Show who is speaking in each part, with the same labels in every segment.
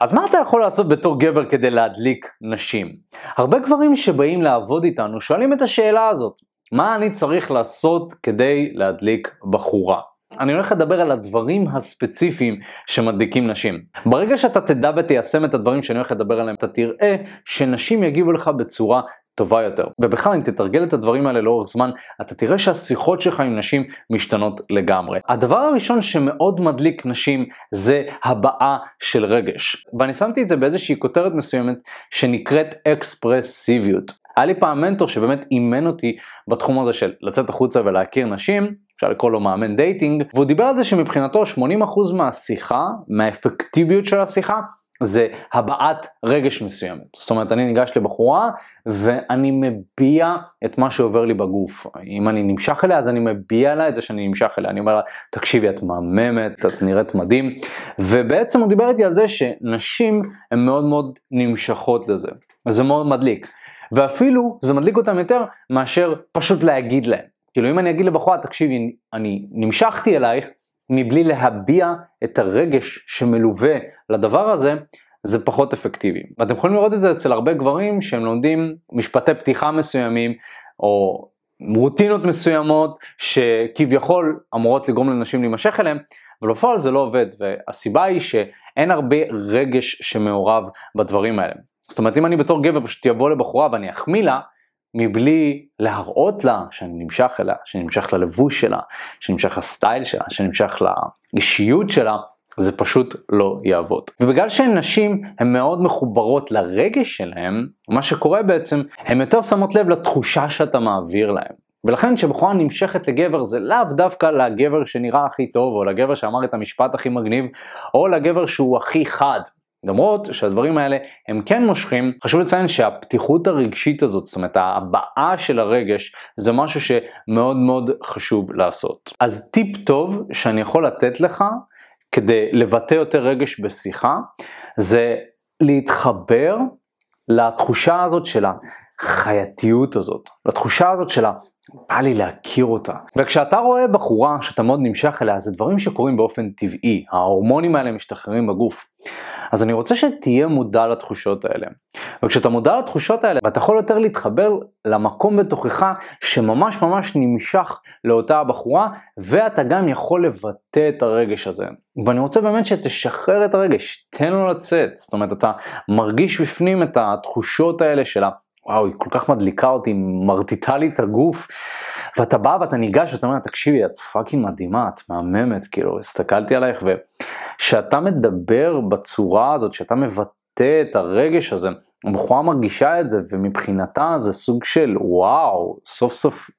Speaker 1: אז מה אתה יכול לעשות בתור גבר כדי להדליק נשים? הרבה גברים שבאים לעבוד איתנו שואלים את השאלה הזאת, מה אני צריך לעשות כדי להדליק בחורה? אני הולך לדבר על הדברים הספציפיים שמדליקים נשים. ברגע שאתה תדע ותיישם את הדברים שאני הולך לדבר עליהם, אתה תראה שנשים יגיבו לך בצורה טובה יותר. ובכלל אם תתרגל את הדברים האלה לאורך זמן, אתה תראה שהשיחות שלך עם נשים משתנות לגמרי. הדבר הראשון שמאוד מדליק נשים זה הבעה של רגש. ואני שמתי את זה באיזושהי כותרת מסוימת שנקראת אקספרסיביות. היה לי פעם מנטור שבאמת אימן אותי בתחום הזה של לצאת החוצה ולהכיר נשים, אפשר לקרוא לו מאמן dating, והוא דיבר על זה שמבחינתו 80% מהשיחה, מהאפקטיביות של השיחה, זה הבעת רגש מסוימת. זאת אומרת, אני ניגש לבחורה ואני מביע את מה שעובר לי בגוף. אם אני נמשך אליה, אז אני מביע לה את זה שאני נמשך אליה. אני אומר לה, תקשיבי, את מהממת, את נראית מדהים. ובעצם הוא דיבר איתי על זה שנשים הן מאוד מאוד נמשכות לזה. וזה מאוד מדליק. ואפילו זה מדליק אותם יותר מאשר פשוט להגיד להם. כאילו אם אני אגיד לבחורה, תקשיבי, אני נמשכתי אלייך, מבלי להביע את הרגש שמלווה לדבר הזה, זה פחות אפקטיבי. ואתם יכולים לראות את זה אצל הרבה גברים שהם לומדים משפטי פתיחה מסוימים, או רוטינות מסוימות שכביכול אמורות לגרום לנשים להימשך אליהם, אבל בפועל זה לא עובד, והסיבה היא שאין הרבה רגש שמעורב בדברים האלה. זאת אומרת אם אני בתור גבר פשוט אבוא לבחורה ואני אחמיא לה, מבלי להראות לה שאני נמשך אליה, שאני נמשך ללבוש שלה, שאני נמשך לסטייל שלה, שאני נמשך לאישיות שלה, זה פשוט לא יעבוד. ובגלל שנשים הן מאוד מחוברות לרגש שלהן, מה שקורה בעצם, הן יותר שמות לב לתחושה שאתה מעביר להן. ולכן כשבחורה נמשכת לגבר זה לאו דווקא לגבר שנראה הכי טוב, או לגבר שאמר את המשפט הכי מגניב, או לגבר שהוא הכי חד. למרות שהדברים האלה הם כן מושכים, חשוב לציין שהפתיחות הרגשית הזאת, זאת אומרת ההבעה של הרגש, זה משהו שמאוד מאוד חשוב לעשות. אז טיפ טוב שאני יכול לתת לך כדי לבטא יותר רגש בשיחה, זה להתחבר לתחושה הזאת של החייתיות הזאת, לתחושה הזאת של. בא לי להכיר אותה. וכשאתה רואה בחורה שאתה מאוד נמשך אליה, זה דברים שקורים באופן טבעי, ההורמונים האלה משתחררים בגוף. אז אני רוצה שתהיה מודע לתחושות האלה. וכשאתה מודע לתחושות האלה, ואתה יכול יותר להתחבר למקום בתוכך שממש ממש נמשך לאותה הבחורה, ואתה גם יכול לבטא את הרגש הזה. ואני רוצה באמת שתשחרר את הרגש, תן לו לצאת. זאת אומרת, אתה מרגיש בפנים את התחושות האלה של. וואו, היא כל כך מדליקה אותי, מרטיטה לי את הגוף. ואתה בא ואתה ניגש ואתה אומר, תקשיבי, את fucking מדהימה, את מהממת, כאילו, הסתכלתי עלייך, וכשאתה מדבר בצורה הזאת, שאתה מבטא את הרגש הזה, הבחורה מרגישה את זה, ומבחינתה זה סוג של וואו, סוף סוף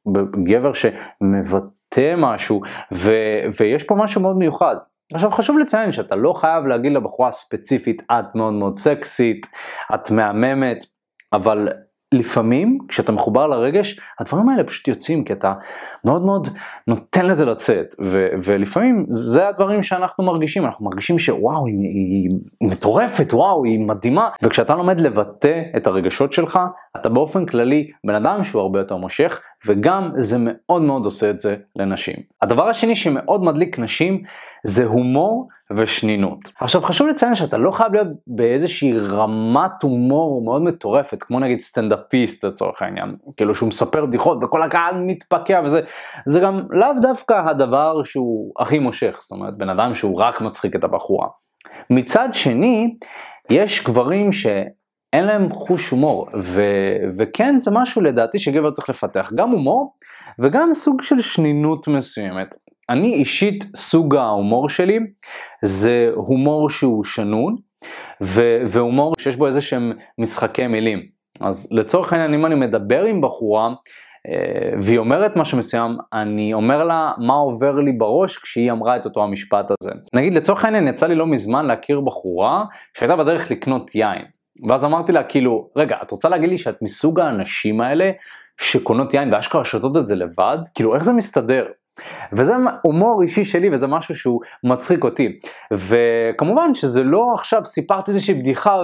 Speaker 1: גבר שמבטא משהו, ו, ויש פה משהו מאוד מיוחד. עכשיו חשוב לציין שאתה לא חייב להגיד לבחורה ספציפית, את מאוד מאוד סקסית, את מהממת, אבל לפעמים כשאתה מחובר לרגש הדברים האלה פשוט יוצאים כי אתה מאוד מאוד נותן לזה לצאת. ו- ולפעמים זה הדברים שאנחנו מרגישים. אנחנו מרגישים שוואו היא, היא, היא מטורפת וואו היא מדהימה. וכשאתה לומד לבטא את הרגשות שלך אתה באופן כללי בן אדם שהוא הרבה יותר מושך וגם זה מאוד מאוד עושה את זה לנשים. הדבר השני שמאוד מדליק נשים זה הומור ושנינות. עכשיו חשוב לציין שאתה לא חייב להיות באיזושהי רמת הומור מאוד מטורפת, כמו נגיד סטנדאפיסט לצורך העניין, כאילו שהוא מספר בדיחות וכל הקהל מתפקע וזה, זה גם לאו דווקא הדבר שהוא הכי מושך, זאת אומרת בן אדם שהוא רק מצחיק את הבחורה. מצד שני, יש גברים ש... אין להם חוש הומור, ו- וכן זה משהו לדעתי שגבר צריך לפתח, גם הומור וגם סוג של שנינות מסוימת. אני אישית, סוג ההומור שלי זה הומור שהוא שנון, ו- והומור שיש בו איזה שהם משחקי מילים. אז לצורך העניין, אם אני מדבר עם בחורה, אה, והיא אומרת משהו מסוים, אני אומר לה מה עובר לי בראש כשהיא אמרה את אותו המשפט הזה. נגיד לצורך העניין יצא לי לא מזמן להכיר בחורה שהייתה בדרך לקנות יין. ואז אמרתי לה כאילו, רגע, את רוצה להגיד לי שאת מסוג האנשים האלה שקונות יין ואשכרה שותות את זה לבד? כאילו איך זה מסתדר? וזה הומור אישי שלי וזה משהו שהוא מצחיק אותי. וכמובן שזה לא עכשיו סיפרתי איזושהי בדיחה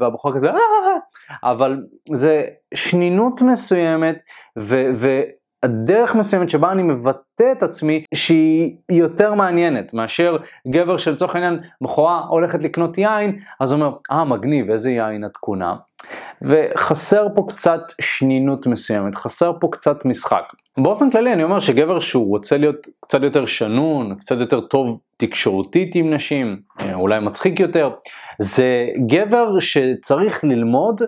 Speaker 1: והבחור כזה, אה, אה, אה", אבל זה שנינות מסוימת ו... ו דרך מסוימת שבה אני מבטא את עצמי שהיא יותר מעניינת מאשר גבר שלצורך העניין בחורה הולכת לקנות יין אז אומר אה מגניב איזה יין את קונה וחסר פה קצת שנינות מסוימת חסר פה קצת משחק. באופן כללי אני אומר שגבר שהוא רוצה להיות קצת יותר שנון קצת יותר טוב תקשורתית עם נשים אולי מצחיק יותר זה גבר שצריך ללמוד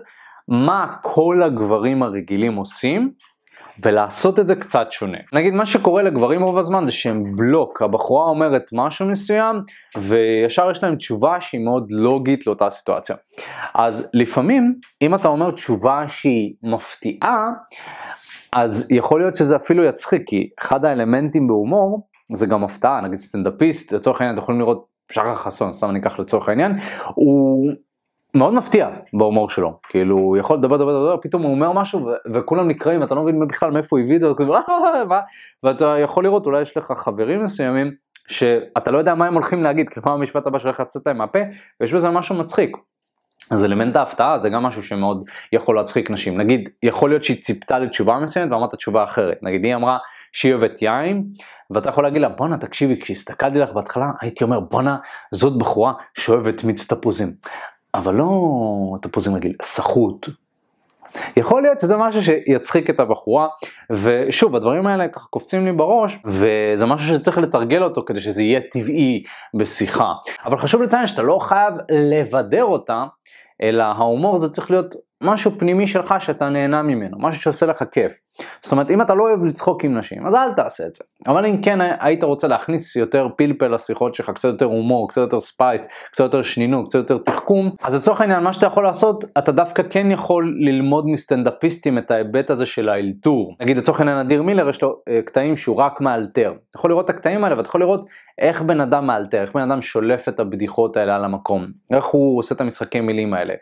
Speaker 1: מה כל הגברים הרגילים עושים ולעשות את זה קצת שונה. נגיד מה שקורה לגברים רוב הזמן זה שהם בלוק, הבחורה אומרת משהו מסוים וישר יש להם תשובה שהיא מאוד לוגית לאותה סיטואציה. אז לפעמים אם אתה אומר תשובה שהיא מפתיעה אז יכול להיות שזה אפילו יצחיק כי אחד האלמנטים בהומור זה גם הפתעה, נגיד סטנדאפיסט, לצורך העניין אתם יכולים לראות שחר חסון, סתם אני אקח לצורך העניין, הוא מאוד מפתיע בהומור שלו, כאילו הוא יכול לדבר לדבר לדבר, פתאום הוא אומר משהו וכולם נקראים, אתה לא מבין בכלל מאיפה הוא הביא את זה, אה, ואתה יכול לראות, אולי יש לך חברים מסוימים שאתה לא יודע מה הם הולכים להגיד, כאילו מה המשפט הבא שהולך לצאת להם מהפה, ויש בזה משהו מצחיק. אז אלמנט ההפתעה זה גם משהו שמאוד יכול להצחיק נשים. נגיד, יכול להיות שהיא ציפתה לתשובה מסוימת ואמרת תשובה אחרת. נגיד, היא אמרה שהיא אוהבת יין, ואתה יכול להגיד לה, בואנה תקשיבי, כשהסתכלתי לך בהתחלה, הייתי אומר, בואנה, זאת בחורה שאוהבת מיץ תפוזים. אבל לא תפוזים רגיל, סחוט. יכול להיות שזה משהו שיצחיק את הבחורה, ושוב, הדברים האלה ככה קופצים לי בראש, וזה משהו שצריך לתרגל אותו כדי שזה יהיה טבעי בשיחה. אבל חשוב לציין שאתה לא חייב לבדר אותה, אלא ההומור זה צריך להיות משהו פנימי שלך שאתה נהנה ממנו, משהו שעושה לך כיף. זאת אומרת, אם אתה לא אוהב לצחוק עם נשים, אז אל תעשה את זה. אבל אם כן היית רוצה להכניס יותר פלפל לשיחות שלך, קצת יותר הומור, קצת יותר spice, קצת יותר שנינות, קצת יותר תחכום, אז לצורך העניין, מה שאתה יכול לעשות, אתה דווקא כן יכול ללמוד מסטנדאפיסטים את ההיבט הזה של האלתור. נגיד לצורך העניין, אדיר מילר יש לו אה, קטעים שהוא רק מאלתר. אתה יכול לראות את הקטעים האלה ואתה יכול לראות איך בן אדם מאלתר, איך בן אדם שולף את הבדיחות האלה על המקום, איך הוא עושה את המשחקי מילים האלה,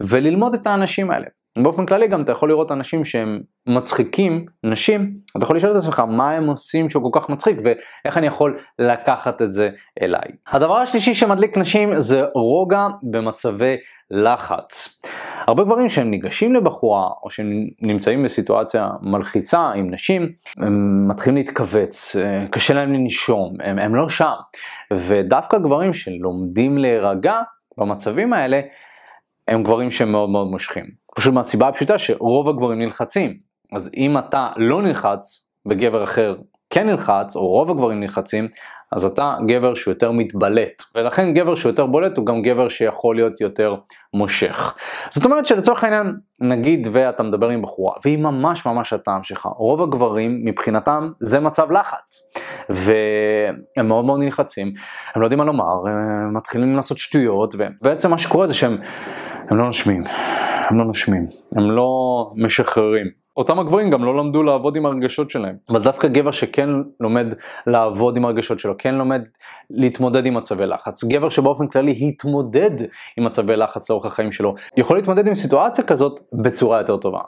Speaker 1: וללמוד את האנשים האלה. באופן כללי גם אתה יכול לראות אנשים שהם מצחיקים נשים, אתה יכול לשאול את עצמך מה הם עושים שהוא כל כך מצחיק ואיך אני יכול לקחת את זה אליי. הדבר השלישי שמדליק נשים זה רוגע במצבי לחץ. הרבה גברים שהם ניגשים לבחורה או שנמצאים בסיטואציה מלחיצה עם נשים, הם מתחילים להתכווץ, קשה להם לנשום, הם, הם לא שם. ודווקא גברים שלומדים להירגע במצבים האלה, הם גברים שהם מאוד מאוד מושכים. פשוט מהסיבה הפשוטה שרוב הגברים נלחצים. אז אם אתה לא נלחץ וגבר אחר כן נלחץ, או רוב הגברים נלחצים, אז אתה גבר שהוא יותר מתבלט. ולכן גבר שהוא יותר בולט הוא גם גבר שיכול להיות יותר מושך. זאת אומרת שלצורך העניין, נגיד ואתה מדבר עם בחורה, והיא ממש ממש הטעם שלך, רוב הגברים מבחינתם זה מצב לחץ. והם מאוד מאוד נלחצים, הם לא יודעים מה לומר, הם מתחילים לעשות שטויות, ובעצם מה שקורה זה שהם הם לא נושמים. הם לא נושמים, הם לא משחררים. אותם הגברים גם לא למדו לעבוד עם הרגשות שלהם, אבל דווקא גבר שכן לומד לעבוד עם הרגשות שלו, כן לומד להתמודד עם מצבי לחץ, גבר שבאופן כללי התמודד עם מצבי לחץ לאורך החיים שלו, יכול להתמודד עם סיטואציה כזאת בצורה יותר טובה.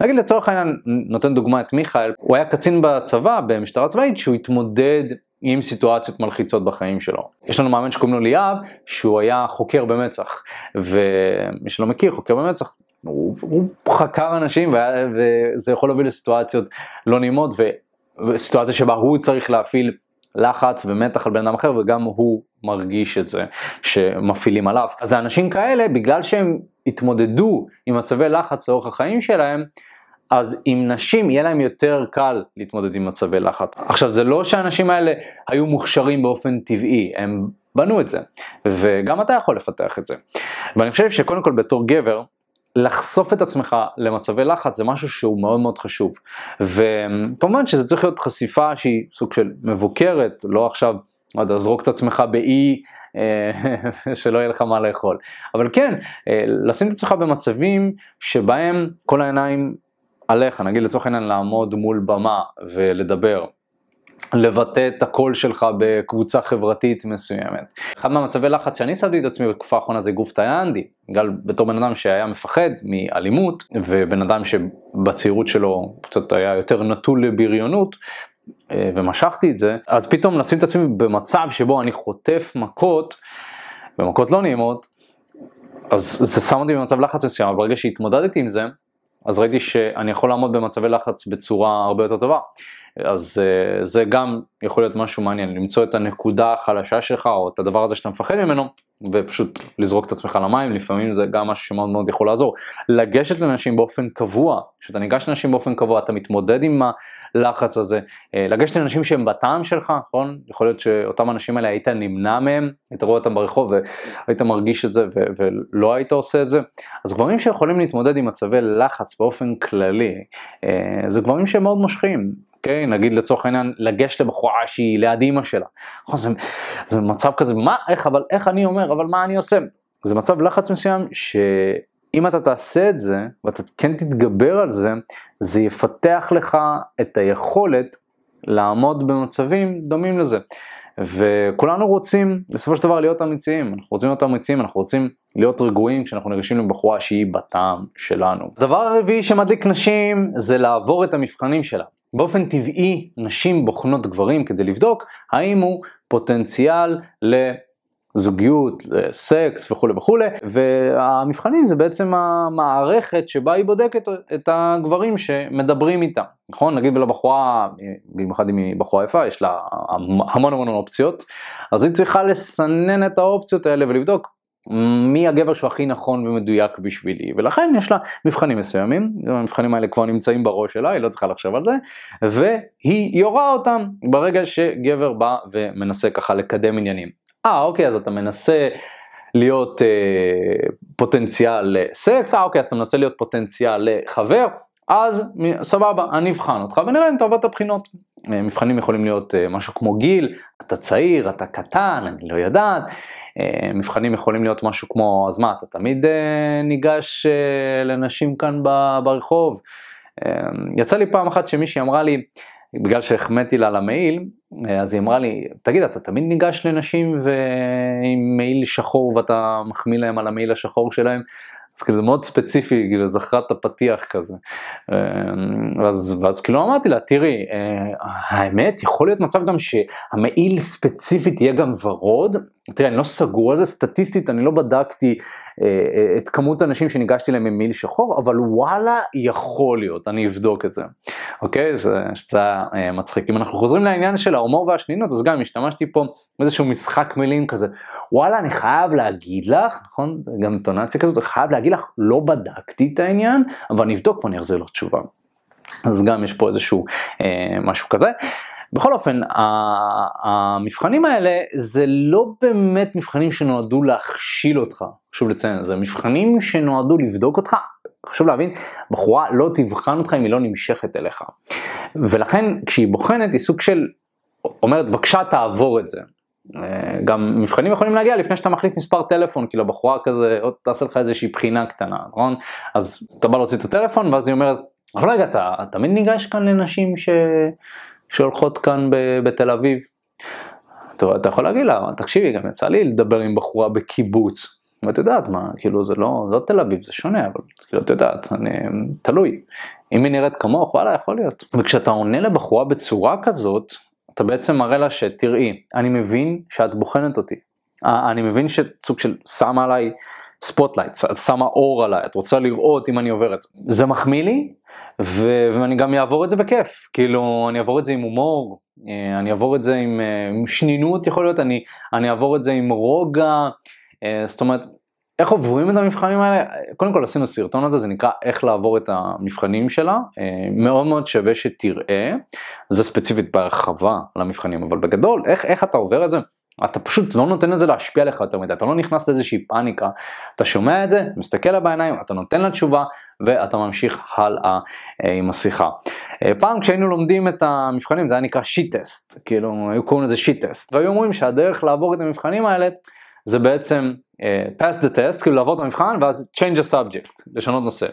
Speaker 1: נגיד לצורך העניין, נותן דוגמא את מיכאל, הוא היה קצין בצבא, במשטרה צבאית, שהוא התמודד עם סיטואציות מלחיצות בחיים שלו. יש לנו מאמן שקוראים לו ליאב, שהוא היה חוקר במצח, ומי שלא מכיר, חוקר במצח, הוא, הוא חקר אנשים והיה, וזה יכול להוביל לסיטואציות לא נעימות וסיטואציה שבה הוא צריך להפעיל לחץ ומתח על בן אדם אחר וגם הוא מרגיש את זה שמפעילים עליו. אז לאנשים כאלה בגלל שהם התמודדו עם מצבי לחץ לאורך החיים שלהם אז עם נשים יהיה להם יותר קל להתמודד עם מצבי לחץ. עכשיו זה לא שהאנשים האלה היו מוכשרים באופן טבעי, הם בנו את זה, וגם אתה יכול לפתח את זה. ואני חושב שקודם כל בתור גבר, לחשוף את עצמך למצבי לחץ זה משהו שהוא מאוד מאוד חשוב. וכמובן שזה צריך להיות חשיפה שהיא סוג של מבוקרת, לא עכשיו, לא יודע, זרוק את עצמך באי אה, שלא יהיה לך מה לאכול. אבל כן, אה, לשים את עצמך במצבים שבהם כל העיניים עליך, נגיד לצורך העניין לעמוד מול במה ולדבר, לבטא את הקול שלך בקבוצה חברתית מסוימת. אחד מהמצבי לחץ שאני שמתי את עצמי בתקופה האחרונה זה גוף תאיאנדי, בגלל בתור בן אדם שהיה מפחד מאלימות ובן אדם שבצעירות שלו קצת היה יותר נטול לבריונות אה, ומשכתי את זה, אז פתאום לשים את עצמי במצב שבו אני חוטף מכות, ומכות לא נעימות, אז זה שם אותי במצב לחץ מסוים, אבל ברגע שהתמודדתי עם זה, אז ראיתי שאני יכול לעמוד במצבי לחץ בצורה הרבה יותר טובה. אז uh, זה גם יכול להיות משהו מעניין, למצוא את הנקודה החלשה שלך או את הדבר הזה שאתה מפחד ממנו ופשוט לזרוק את עצמך למים, לפעמים זה גם משהו שמאוד מאוד יכול לעזור. לגשת לנשים באופן קבוע, כשאתה ניגש לנשים באופן קבוע אתה מתמודד עם הלחץ הזה, uh, לגשת לנשים שהן בטעם שלך, נכון? יכול להיות שאותם אנשים האלה היית נמנע מהם, היית רואה אותם ברחוב והיית מרגיש את זה ולא היית עושה את זה. אז גברים שיכולים להתמודד עם מצבי לחץ באופן כללי, uh, זה גברים שהם מאוד מושכים. אוקיי? נגיד לצורך העניין לגשת לבחורה שהיא ליד אימא שלה. נכון, זה, זה מצב כזה, מה, איך, אבל איך אני אומר, אבל מה אני עושה? זה מצב לחץ מסוים שאם אתה תעשה את זה ואתה כן תתגבר על זה, זה יפתח לך את היכולת לעמוד במצבים דומים לזה. וכולנו רוצים בסופו של דבר להיות אמיצים, אנחנו רוצים להיות אמיצים, אנחנו רוצים להיות רגועים כשאנחנו ניגשים לבחורה שהיא בטעם שלנו. הדבר הרביעי שמדליק נשים זה לעבור את המבחנים שלה. באופן טבעי נשים בוחנות גברים כדי לבדוק האם הוא פוטנציאל לזוגיות, לסקס וכולי וכולי, והמבחנים זה בעצם המערכת שבה היא בודקת את הגברים שמדברים איתה, נכון? נגיד לבחורה, במיוחד אם היא בחורה יפה, יש לה המון המון אופציות, אז היא צריכה לסנן את האופציות האלה ולבדוק מי הגבר שהוא הכי נכון ומדויק בשבילי, ולכן יש לה מבחנים מסוימים, המבחנים האלה כבר נמצאים בראש שלה, היא לא צריכה לחשוב על זה, והיא יורה אותם ברגע שגבר בא ומנסה ככה לקדם עניינים. אה אוקיי, אז אתה מנסה להיות אה, פוטנציאל לסקס, אה אוקיי, אז אתה מנסה להיות פוטנציאל לחבר, אז סבבה, אני אבחן אותך ונראה אם אתה עובר את הבחינות. אה, מבחנים יכולים להיות אה, משהו כמו גיל, אתה צעיר, אתה קטן, אני לא יודעת. אה, מבחנים יכולים להיות משהו כמו, אז מה, אתה תמיד ניגש לנשים כאן ברחוב? יצא לי פעם אחת שמישהי אמרה לי, בגלל שהחמאתי לה למעיל, אז היא אמרה לי, תגיד, אתה תמיד ניגש לנשים ועם מעיל שחור ואתה מחמיא להם על המעיל השחור שלהם? אז כאילו זה מאוד ספציפי, כאילו זכרה את הפתיח כזה. ואז, ואז כאילו אמרתי לה, תראי, אה, האמת, יכול להיות מצב גם שהמעיל ספציפית יהיה גם ורוד, תראי, אני לא סגור על זה, סטטיסטית אני לא בדקתי אה, אה, את כמות האנשים שניגשתי להם עם מעיל שחור, אבל וואלה, יכול להיות, אני אבדוק את זה. אוקיי? זה, היה מצחיק. אם אנחנו חוזרים לעניין של ההומור והשנינות, אז גם השתמשתי פה באיזשהו משחק מילים כזה. וואלה, אני חייב להגיד לך, נכון? גם אינטונציה כזאת, אני חייב להגיד לך, לא בדקתי את העניין, אבל אני אבדוק ואני אחזיר לך תשובה. אז גם יש פה איזשהו אה, משהו כזה. בכל אופן, המבחנים האלה זה לא באמת מבחנים שנועדו להכשיל אותך, חשוב לציין, זה מבחנים שנועדו לבדוק אותך, חשוב להבין, בחורה לא תבחן אותך אם היא לא נמשכת אליך. ולכן כשהיא בוחנת היא סוג של אומרת בבקשה תעבור את זה. אה, גם מבחנים יכולים להגיע לפני שאתה מחליף מספר טלפון, כאילו בחורה כזה, עוד תעשה לך איזושהי בחינה קטנה, נכון? אז אתה בא להוציא את הטלפון ואז היא אומרת, אבל רגע, אתה תמיד ניגש כאן לנשים ש... שהולכות כאן. בתל אביב. טוב, אתה יכול להגיד לה, תקשיבי, גם יצא לי לדבר עם בחורה בקיבוץ. ואת יודעת מה, כאילו זה לא, לא תל אביב, זה שונה, אבל כאילו את יודעת, אני, תלוי. אם היא נראית כמוך, וואלה, יכול להיות. וכשאתה עונה לבחורה בצורה כזאת, אתה בעצם מראה לה שתראי, אני מבין שאת בוחנת אותי. אני מבין שסוג של שמה עליי spotlight, שמה אור עליי, את רוצה לראות אם אני עובר את זה. זה מחמיא לי, ו- ואני גם אעבור את זה בכיף, כאילו אני אעבור את זה עם הומור, אה, אני אעבור את זה עם, אה, עם שנינות יכול להיות, אני, אני אעבור את זה עם רוגע, אה, זאת אומרת, איך עוברים את המבחנים האלה? קודם כל עשינו סרטון על זה, זה נקרא איך לעבור את המבחנים שלה, מאוד מאוד שווה שתראה, זה ספציפית בהרחבה למבחנים, אבל בגדול, איך, איך אתה עובר את זה? אתה פשוט לא נותן לזה להשפיע עליך יותר מדי, אתה לא נכנס לאיזושהי פאניקה, אתה שומע את זה, מסתכל לה בעיניים, אתה נותן לה תשובה ואתה ממשיך הלאה אה, עם השיחה. אה, פעם כשהיינו לומדים את המבחנים זה היה נקרא שיט טסט, כאילו היו קוראים לזה שיט טסט, והיו אומרים שהדרך לעבור את המבחנים האלה זה בעצם uh, pass the test, כאילו לעבור את המבחן ואז change a subject, לשנות נושא.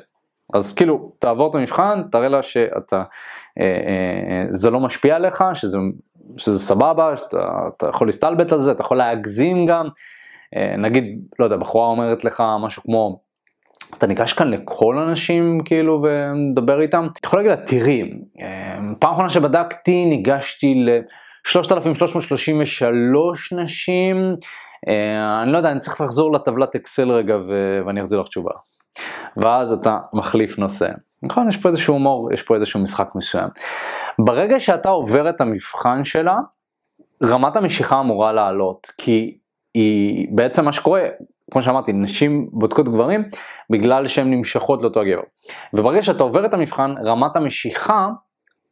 Speaker 1: אז כאילו תעבור את המבחן, תראה לה שאתה, uh, uh, זה לא משפיע עליך, שזה שזה סבבה, שאתה יכול להסתלבט על זה, אתה יכול להגזים גם, אה, נגיד, לא יודע, בחורה אומרת לך משהו כמו, אתה ניגש כאן לכל אנשים כאילו ומדבר איתם, אתה יכול להגיד לה, תראי, אה, פעם אחרונה שבדקתי ניגשתי ל-3333 נשים, אה, אני לא יודע, אני צריך לחזור לטבלת אקסל רגע ואני אחזיר לך תשובה. ואז אתה מחליף נושא. נכון? יש פה איזשהו הומור, יש פה איזשהו משחק מסוים. ברגע שאתה עובר את המבחן שלה, רמת המשיכה אמורה לעלות, כי היא בעצם מה שקורה, כמו שאמרתי, נשים בודקות גברים בגלל שהן נמשכות לאותו הגבר. וברגע שאתה עובר את המבחן, רמת המשיכה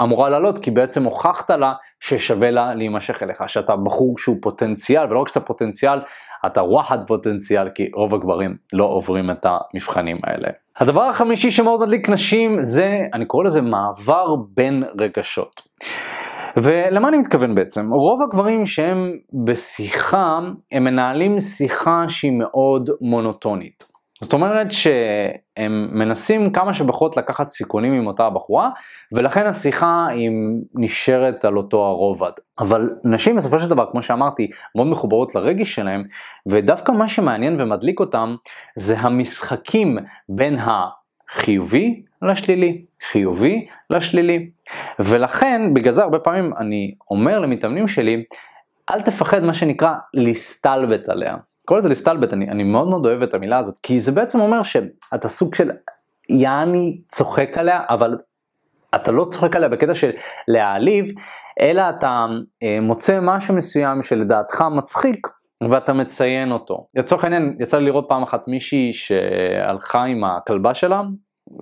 Speaker 1: אמורה לעלות, כי בעצם הוכחת לה ששווה לה להימשך אליך, שאתה בחור שהוא פוטנציאל, ולא רק שאתה פוטנציאל, אתה וואחד פוטנציאל, כי רוב הגברים לא עוברים את המבחנים האלה. הדבר החמישי שמאוד מדליק נשים זה, אני קורא לזה מעבר בין רגשות. ולמה אני מתכוון בעצם? רוב הגברים שהם בשיחה, הם מנהלים שיחה שהיא מאוד מונוטונית. זאת אומרת שהם מנסים כמה שפחות לקחת סיכונים עם אותה הבחורה, ולכן השיחה היא נשארת על אותו הרובד. אבל נשים בסופו של דבר, כמו שאמרתי, מאוד מחוברות לרגש שלהם, ודווקא מה שמעניין ומדליק אותם זה המשחקים בין החיובי לשלילי, חיובי לשלילי. ולכן, בגלל זה הרבה פעמים אני אומר למתאמנים שלי, אל תפחד מה שנקרא להסתלבט עליה. קורא לזה להסתלבט, אני, אני מאוד מאוד אוהב את המילה הזאת, כי זה בעצם אומר שאתה סוג של יעני צוחק עליה, אבל אתה לא צוחק עליה בקטע של להעליב, אלא אתה אה, מוצא משהו מסוים שלדעתך מצחיק, ואתה מציין אותו. לצורך העניין, יצא לי לראות פעם אחת מישהי שהלכה עם הכלבה שלה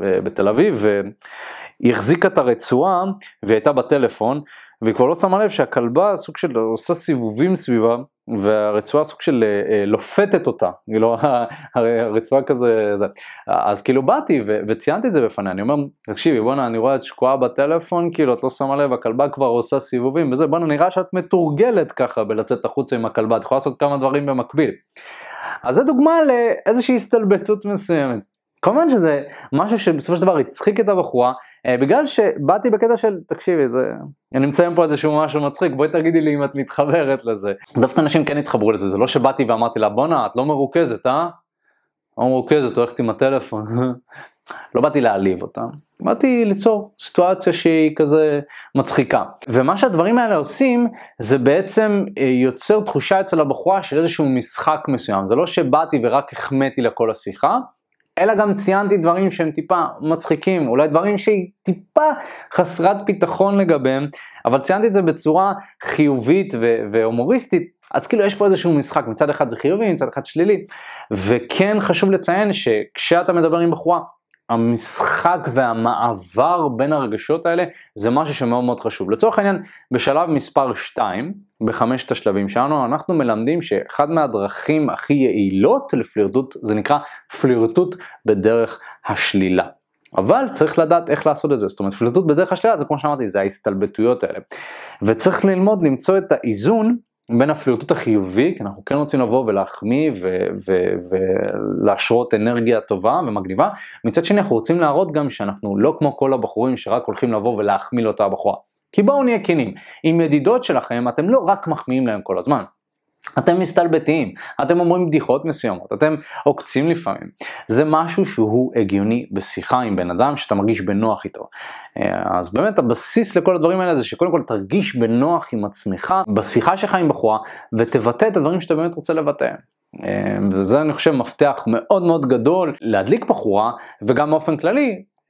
Speaker 1: אה, בתל אביב, והיא החזיקה את הרצועה והיא הייתה בטלפון, והיא כבר לא שמה לב שהכלבה סוג של עושה סיבובים סביבה, והרצועה סוג של אה, אה, לופתת אותה, כאילו הרצועה כזה, זה. אז כאילו באתי ו- וציינתי את זה בפניה, אני אומר, תקשיבי בואנה אני רואה את שקועה בטלפון, כאילו את לא שמה לב, הכלבה כבר עושה סיבובים וזה, בואנה נראה שאת מתורגלת ככה בלצאת החוצה עם הכלבה, את יכולה לעשות כמה דברים במקביל. אז זה דוגמה לאיזושהי הסתלבטות מסוימת. כמובן שזה משהו שבסופו של דבר הצחיק את הבחורה, אה, בגלל שבאתי בקטע של, תקשיבי, זה, אני מציין פה איזשהו משהו מצחיק, בואי תגידי לי אם את מתחברת לזה. דווקא אנשים כן התחברו לזה, זה לא שבאתי ואמרתי לה, בואנה, את לא מרוכזת, אה? לא מרוכזת, הולכת עם הטלפון. לא באתי להעליב אותה, באתי ליצור סיטואציה שהיא כזה מצחיקה. ומה שהדברים האלה עושים, זה בעצם אה, יוצר תחושה אצל הבחורה של איזשהו משחק מסוים. זה לא שבאתי ורק החמאתי לה כל השיחה, אלא גם ציינתי דברים שהם טיפה מצחיקים, אולי דברים שהיא טיפה חסרת ביטחון לגביהם, אבל ציינתי את זה בצורה חיובית והומוריסטית, אז כאילו יש פה איזשהו משחק, מצד אחד זה חיובי, מצד אחד שלילי, וכן חשוב לציין שכשאתה מדבר עם בחורה, המשחק והמעבר בין הרגשות האלה זה משהו שמאוד מאוד חשוב. לצורך העניין, בשלב מספר 2, בחמשת השלבים שלנו, אנחנו מלמדים שאחד מהדרכים הכי יעילות לפלירטוט זה נקרא פלירטוט בדרך השלילה. אבל צריך לדעת איך לעשות את זה, זאת אומרת פלירטוט בדרך השלילה זה כמו שאמרתי, זה ההסתלבטויות האלה. וצריך ללמוד למצוא את האיזון בין הפלירטוט החיובי, כי אנחנו כן רוצים לבוא ולהחמיא ולהשרות אנרגיה טובה ומגניבה, מצד שני אנחנו רוצים להראות גם שאנחנו לא כמו כל הבחורים שרק הולכים לבוא ולהחמיא לאותה בחורה. כי בואו נהיה כנים, עם ידידות שלכם אתם לא רק מחמיאים להם כל הזמן. אתם מסתלבטים, אתם אומרים בדיחות מסוימות, אתם עוקצים לפעמים. זה משהו שהוא הגיוני בשיחה עם בן אדם שאתה מרגיש בנוח איתו. אה, אז באמת הבסיס לכל הדברים האלה זה שקודם כל תרגיש בנוח עם עצמך בשיחה שלך עם בחורה ותבטא את הדברים שאתה באמת רוצה לבטא. אה, וזה אני חושב מפתח מאוד מאוד גדול להדליק בחורה וגם באופן כללי